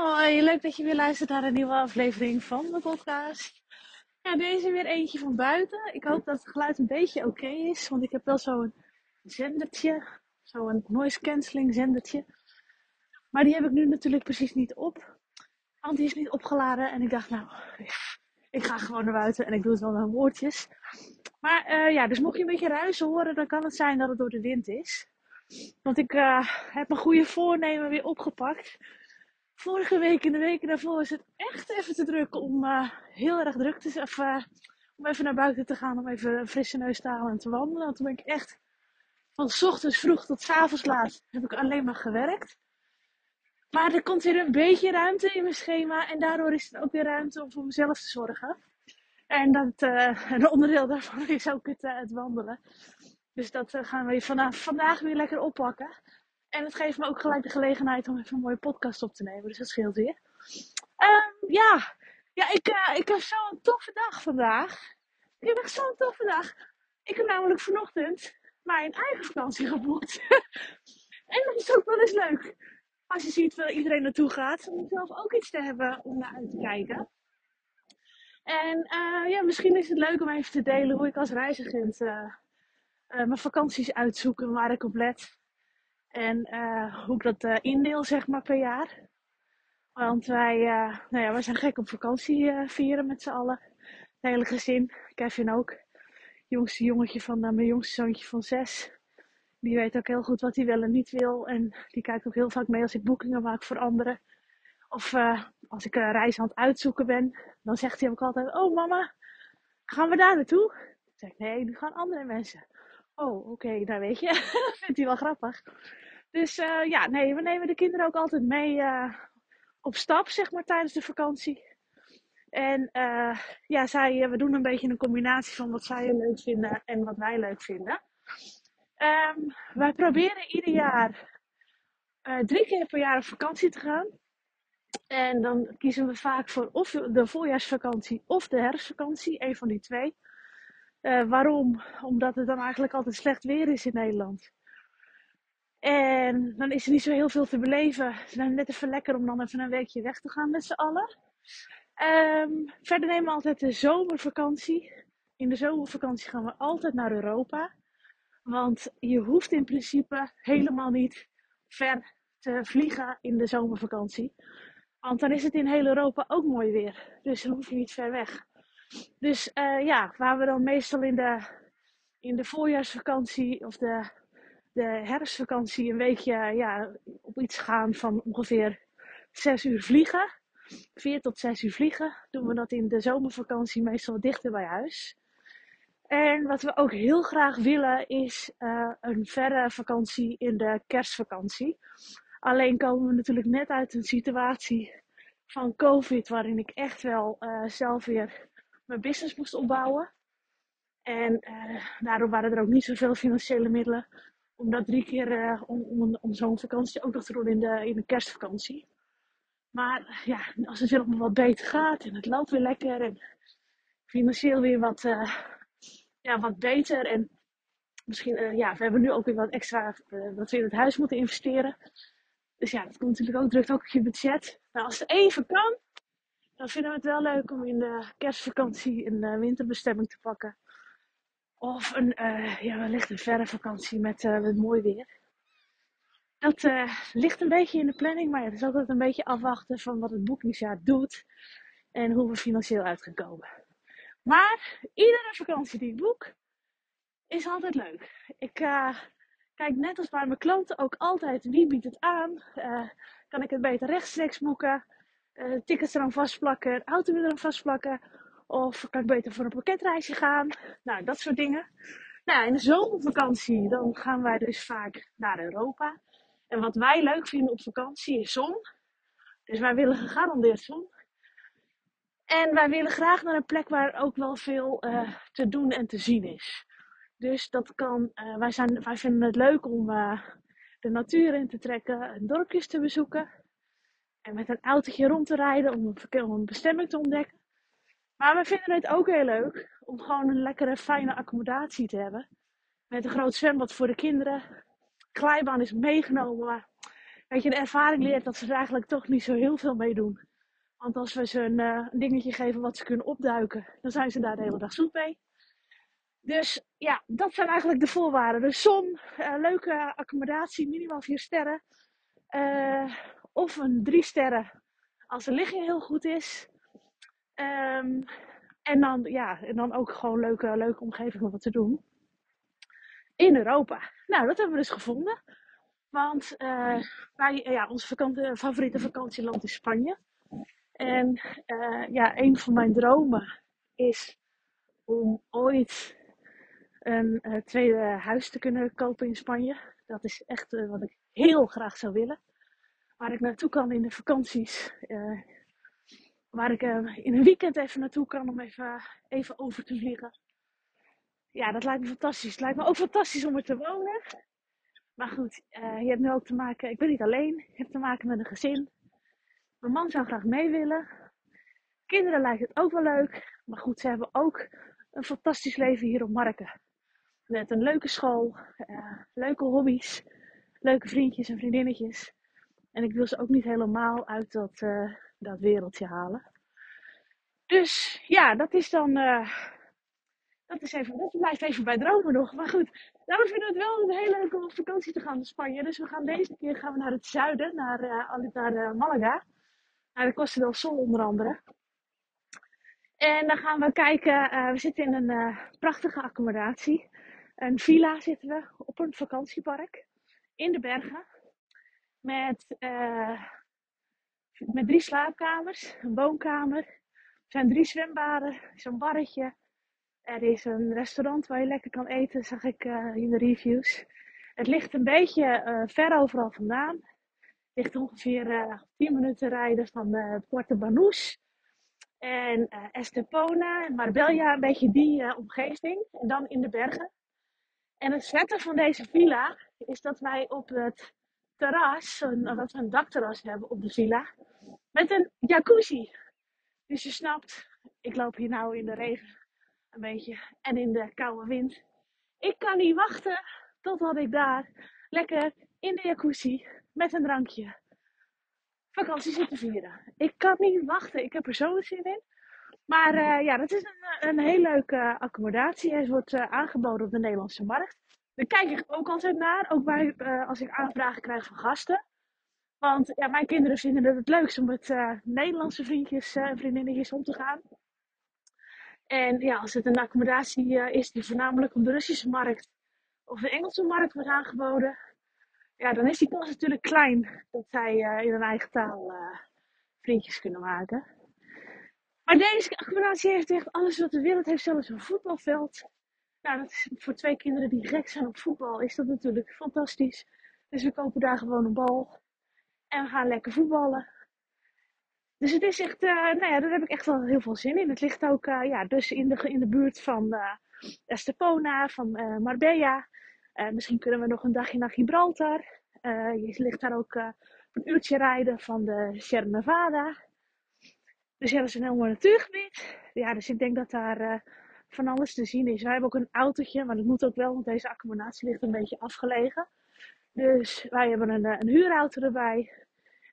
Hoi, leuk dat je weer luistert naar een nieuwe aflevering van de podcast. Ja, deze weer eentje van buiten. Ik hoop dat het geluid een beetje oké is, want ik heb wel zo'n zendertje, zo'n noise cancelling zendertje. Maar die heb ik nu natuurlijk precies niet op, want die is niet opgeladen. En ik dacht, nou, ik ga gewoon naar buiten en ik doe het wel met woordjes. Maar uh, ja, dus mocht je een beetje ruisen horen, dan kan het zijn dat het door de wind is. Want ik uh, heb mijn goede voornemen weer opgepakt vorige week en de weken daarvoor was het echt even te druk om uh, heel erg druk te zijn. Uh, om even naar buiten te gaan, om even een frisse neus te halen en te wandelen. Want toen ben ik echt van s ochtends vroeg tot s avonds laat heb ik alleen maar gewerkt. Maar er komt weer een beetje ruimte in mijn schema. En daardoor is er ook weer ruimte om voor mezelf te zorgen. En dat, uh, een onderdeel daarvan is ook het, het wandelen. Dus dat gaan we vanaf vandaag weer lekker oppakken. En het geeft me ook gelijk de gelegenheid om even een mooie podcast op te nemen. Dus dat scheelt weer. Um, ja. ja, ik, uh, ik heb zo'n toffe dag vandaag. Ik heb echt zo'n toffe dag. Ik heb namelijk vanochtend mijn eigen vakantie geboekt. en dat is ook wel eens leuk. Als je ziet waar iedereen naartoe gaat, om zelf ook iets te hebben om naar uit te kijken. En uh, ja, misschien is het leuk om even te delen hoe ik als reisagent uh, mijn vakanties uitzoek en waar ik op let. En uh, hoe ik dat uh, indeel, zeg maar, per jaar. Want wij, uh, nou ja, wij zijn gek op vakantie vieren met z'n allen. Het hele gezin. Kevin ook. Jongste jongetje van mijn jongste zoontje van zes. Die weet ook heel goed wat hij wel en niet wil. En die kijkt ook heel vaak mee als ik boekingen maak voor anderen. Of als ik een reis aan het uitzoeken ben. Dan zegt hij ook altijd, oh mama, gaan we daar naartoe? Dan zeg ik, nee, nu gaan andere mensen. Oh, oké, okay, weet je, vindt hij wel grappig. Dus uh, ja, nee, we nemen de kinderen ook altijd mee uh, op stap, zeg maar, tijdens de vakantie. En uh, ja, zij, we doen een beetje een combinatie van wat zij leuk vinden en wat wij leuk vinden. Um, wij proberen ieder jaar drie keer per jaar op vakantie te gaan. En dan kiezen we vaak voor of de voorjaarsvakantie of de herfstvakantie, een van die twee. waarom? Omdat het dan eigenlijk altijd slecht weer is in Nederland. En dan is er niet zo heel veel te beleven. Het is net even lekker om dan even een weekje weg te gaan met z'n allen. Um, verder nemen we altijd de zomervakantie. In de zomervakantie gaan we altijd naar Europa. Want je hoeft in principe helemaal niet ver te vliegen in de zomervakantie. Want dan is het in heel Europa ook mooi weer. Dus dan hoef je niet ver weg. Dus uh, ja, waar we dan meestal in de, in de voorjaarsvakantie of de de herfstvakantie een weekje ja, op iets gaan van ongeveer 6 uur vliegen. 4 tot 6 uur vliegen. Doen we dat in de zomervakantie meestal dichter bij huis. En wat we ook heel graag willen is uh, een verre vakantie in de kerstvakantie. Alleen komen we natuurlijk net uit een situatie van COVID waarin ik echt wel uh, zelf weer mijn business moest opbouwen. En uh, daardoor waren er ook niet zoveel financiële middelen om dat drie keer uh, om, om, zo'n vakantie ook nog te doen in de, in de kerstvakantie. Maar ja, als het weer nog wat beter gaat en het loopt weer lekker en financieel weer wat, uh, ja, wat beter. En misschien, uh, ja, we hebben nu ook weer wat extra wat we in het huis moeten investeren. Dus ja, dat komt natuurlijk ook, drukt ook op je budget. Nou, als het even kan, dan vinden we het wel leuk om in de kerstvakantie een winterbestemming te pakken. Of een, uh, ja, wellicht een verre vakantie met, uh, met mooi weer. Dat uh, ligt een beetje in de planning, maar het is altijd een beetje afwachten van wat het boekingsjaar doet en hoe we financieel uit gaan komen. Maar iedere vakantie die ik boek is altijd leuk. Ik kijk net als bij mijn klanten ook altijd wie biedt het aan. kan ik het beter rechtstreeks boeken? tickets eraan vastplakken, auto eraan vastplakken of kan ik beter voor een pakketreisje gaan? Nou, dat soort dingen. Nou, in de zomervakantie dan gaan wij dus vaak naar Europa. En wat wij leuk vinden op vakantie is zon. Dus wij willen gegarandeerd zon. En wij willen graag naar een plek waar ook wel veel uh, te doen en te zien is. Dus dat kan, uh, wij, zijn, wij vinden het leuk om uh, de natuur in te trekken, dorpjes te bezoeken. En met een autootje rond te rijden om een, om een bestemming te ontdekken. Maar we vinden het ook heel leuk om gewoon een lekkere, fijne accommodatie te hebben. Met een groot zwembad voor de kinderen. Glijbaan is meegenomen, maar weet je, de ervaring leert dat ze er eigenlijk toch niet zo heel veel mee doen. Want als we ze een, uh, een dingetje geven wat ze kunnen opduiken, dan zijn ze daar de hele dag zoet mee. Dus ja, dat zijn eigenlijk de voorwaarden. Dus zon, uh, leuke accommodatie, minimaal 4 sterren. Uh, of een 3 sterren als de ligging heel goed is. Um, en, dan, ja, en dan ook gewoon leuke, leuke omgeving om wat te doen. In Europa. Nou, dat hebben we dus gevonden. Want uh, wij, ja, onze vakantie, favoriete vakantieland is Spanje. En ja, een van mijn dromen is om ooit een tweede huis te kunnen kopen in Spanje. Dat is echt wat ik heel graag zou willen. Waar ik naartoe kan in de vakanties. Waar ik in een weekend even naartoe kan om even, even over te vliegen. Ja, dat lijkt me fantastisch. Het lijkt me ook fantastisch om er te wonen. Maar goed, je hebt nu ook te maken. Ik ben niet alleen. Je hebt te maken met een gezin. Mijn man zou graag mee willen. Kinderen lijkt het ook wel leuk. Maar goed, ze hebben ook een fantastisch leven hier op Marken. Met een leuke school, uh, leuke hobby's, leuke vriendjes en vriendinnetjes. En ik wil ze ook niet helemaal uit dat, dat wereldje halen. Dus ja, dat is dan. Uh, dat, is even, dat blijft even bij dromen nog. Maar goed, daarom vinden we het wel een hele leuke om op vakantie te gaan naar Spanje. Dus we gaan deze keer gaan we naar het zuiden, naar, naar Malaga. Naar de Costa del Sol onder andere. En dan gaan we kijken. Uh, we zitten in een uh, prachtige accommodatie. Een villa zitten we op een vakantiepark in de bergen. Met, uh, met drie slaapkamers, een woonkamer. Er zijn drie zwembaden, zo'n barretje. Er is een restaurant waar je lekker kan eten, zag ik in de reviews. Het ligt een beetje ver overal vandaan. Het ligt ongeveer 10 minuten rijden van Puerto Banús. En uh, Estepona Marbella, een beetje die uh, omgeving. En dan in de bergen. En het vette van deze villa is dat wij op het terras, dat we een dakterras hebben op de villa, met een jacuzzi. Dus je snapt, ik loop hier nou in de regen een beetje en in de koude wind. Ik kan niet wachten totdat ik daar lekker in de jacuzzi met een drankje vakantie zitten vieren. Ik kan niet wachten. Ik heb er zo'n zin in. Maar uh, ja, dat is een, een heel leuke accommodatie. Hij wordt uh, aangeboden op de Nederlandse markt. Daar kijk ik ook altijd naar. Ook bij, uh, als ik aanvragen krijg van gasten. Want ja, mijn kinderen vinden het het leukst om met Nederlandse vriendjes en vriendinnetjes om te gaan. En ja, als het een accommodatie is die voornamelijk op de Russische markt of de Engelse markt wordt aangeboden, ja, dan is die kans natuurlijk klein dat zij in hun eigen taal vriendjes kunnen maken. Maar deze accommodatie heeft echt alles wat de wereld heeft, zelfs een voetbalveld. Nou, dat is voor twee kinderen die gek zijn op voetbal, is dat natuurlijk fantastisch. Dus we kopen daar gewoon een bal en we gaan lekker voetballen. Dus het is echt, uh, nou ja, daar heb ik echt wel heel veel zin in. Het ligt ook, ja, dus in de, in de buurt van Estepona, van Marbella. Misschien kunnen we nog een dagje naar Gibraltar. Je ligt daar ook een uurtje rijden van de Sierra Nevada. Dus ja, dat is een heel mooi natuurgebied. Ja, dus ik denk dat daar van alles te zien is. Wij hebben ook een autootje, maar dat moet ook wel, want deze accommodatie ligt een beetje afgelegen. Dus wij hebben een, een huurauto erbij.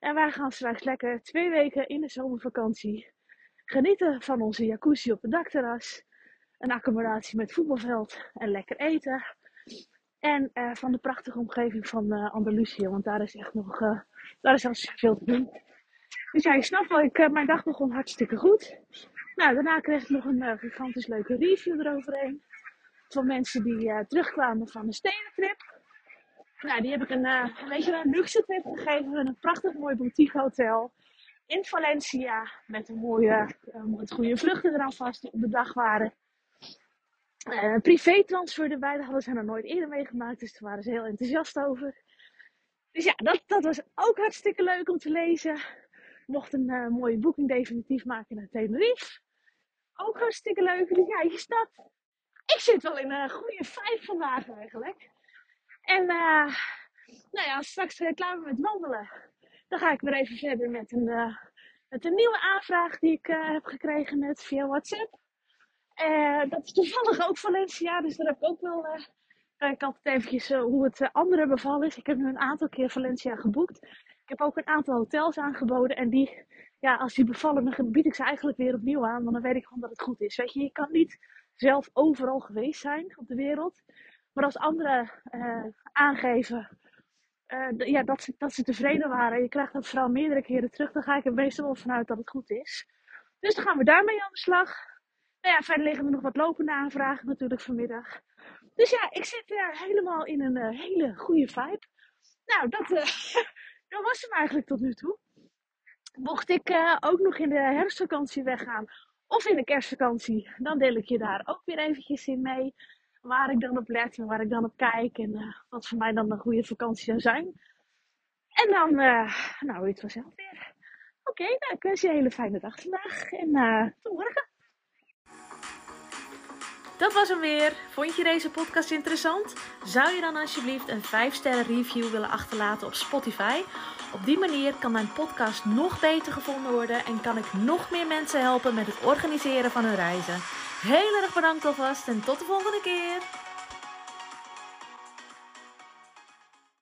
En wij gaan straks lekker twee weken in de zomervakantie genieten van onze jacuzzi op het dakterras. Een accommodatie met voetbalveld en lekker eten. En uh, van de prachtige omgeving van uh, Andalusië, want daar is echt nog, daar is veel te doen. Dus ja, je snapt wel, ik, mijn dag begon hartstikke goed. Nou, daarna kreeg ik nog een gigantisch leuke review eroverheen. Van mensen die terugkwamen van een stedentrip. Nou, die heb ik een, een beetje een luxe trip gegeven. Een prachtig mooi boutique hotel in Valencia. Met een mooie, met goede vluchten eraan vast die op de dag waren. Uh, privé transfer erbij, daar hadden ze nog nooit eerder meegemaakt, dus daar waren ze heel enthousiast over. Dus ja, dat, dat was ook hartstikke leuk om te lezen. mocht een uh, mooie boeking definitief maken naar Tenerife. Ook hartstikke leuk. Dus ja, je snapt. Ik zit wel in een goede vijf vandaag eigenlijk. En uh, nou ja, straks uh, klaar met wandelen, dan ga ik weer even verder met een, uh, met een nieuwe aanvraag die ik heb gekregen net via WhatsApp. dat is toevallig ook Valencia, dus daar heb ik ook wel Kijk altijd eventjes hoe het andere beval is. Ik heb nu een aantal keer Valencia geboekt. Ik heb ook een aantal hotels aangeboden. En die, ja, als die bevallen, dan bied ik ze eigenlijk weer opnieuw aan. Want dan weet ik gewoon dat het goed is. Weet je, je kan niet zelf overal geweest zijn op de wereld. Maar als anderen uh, aangeven uh, ja, dat, ze, dat ze tevreden waren. Je krijgt dat vooral meerdere keren terug. Dan ga ik er meestal wel vanuit dat het goed is. Dus dan gaan we daarmee aan de slag. Nou ja, verder liggen er nog wat lopende aanvragen natuurlijk vanmiddag. Dus ja, ik zit uh, helemaal in een hele goede vibe. Nou, dat, dat was hem eigenlijk tot nu toe. Mocht ik ook nog in de herfstvakantie weggaan of in de kerstvakantie, dan deel ik je daar ook weer eventjes in mee. Waar ik dan op let en waar ik dan op kijk en wat voor mij dan een goede vakantie zou zijn. En dan, nou, weet het vanzelf weer. Oké, okay, nou, ik wens je een hele fijne dag vandaag en tot morgen. Dat was hem weer. Vond je deze podcast interessant? Zou je dan alsjeblieft een 5 sterren review willen achterlaten op Spotify? Op die manier kan mijn podcast nog beter gevonden worden en kan ik nog meer mensen helpen met het organiseren van hun reizen. Heel erg bedankt alvast en tot de volgende keer.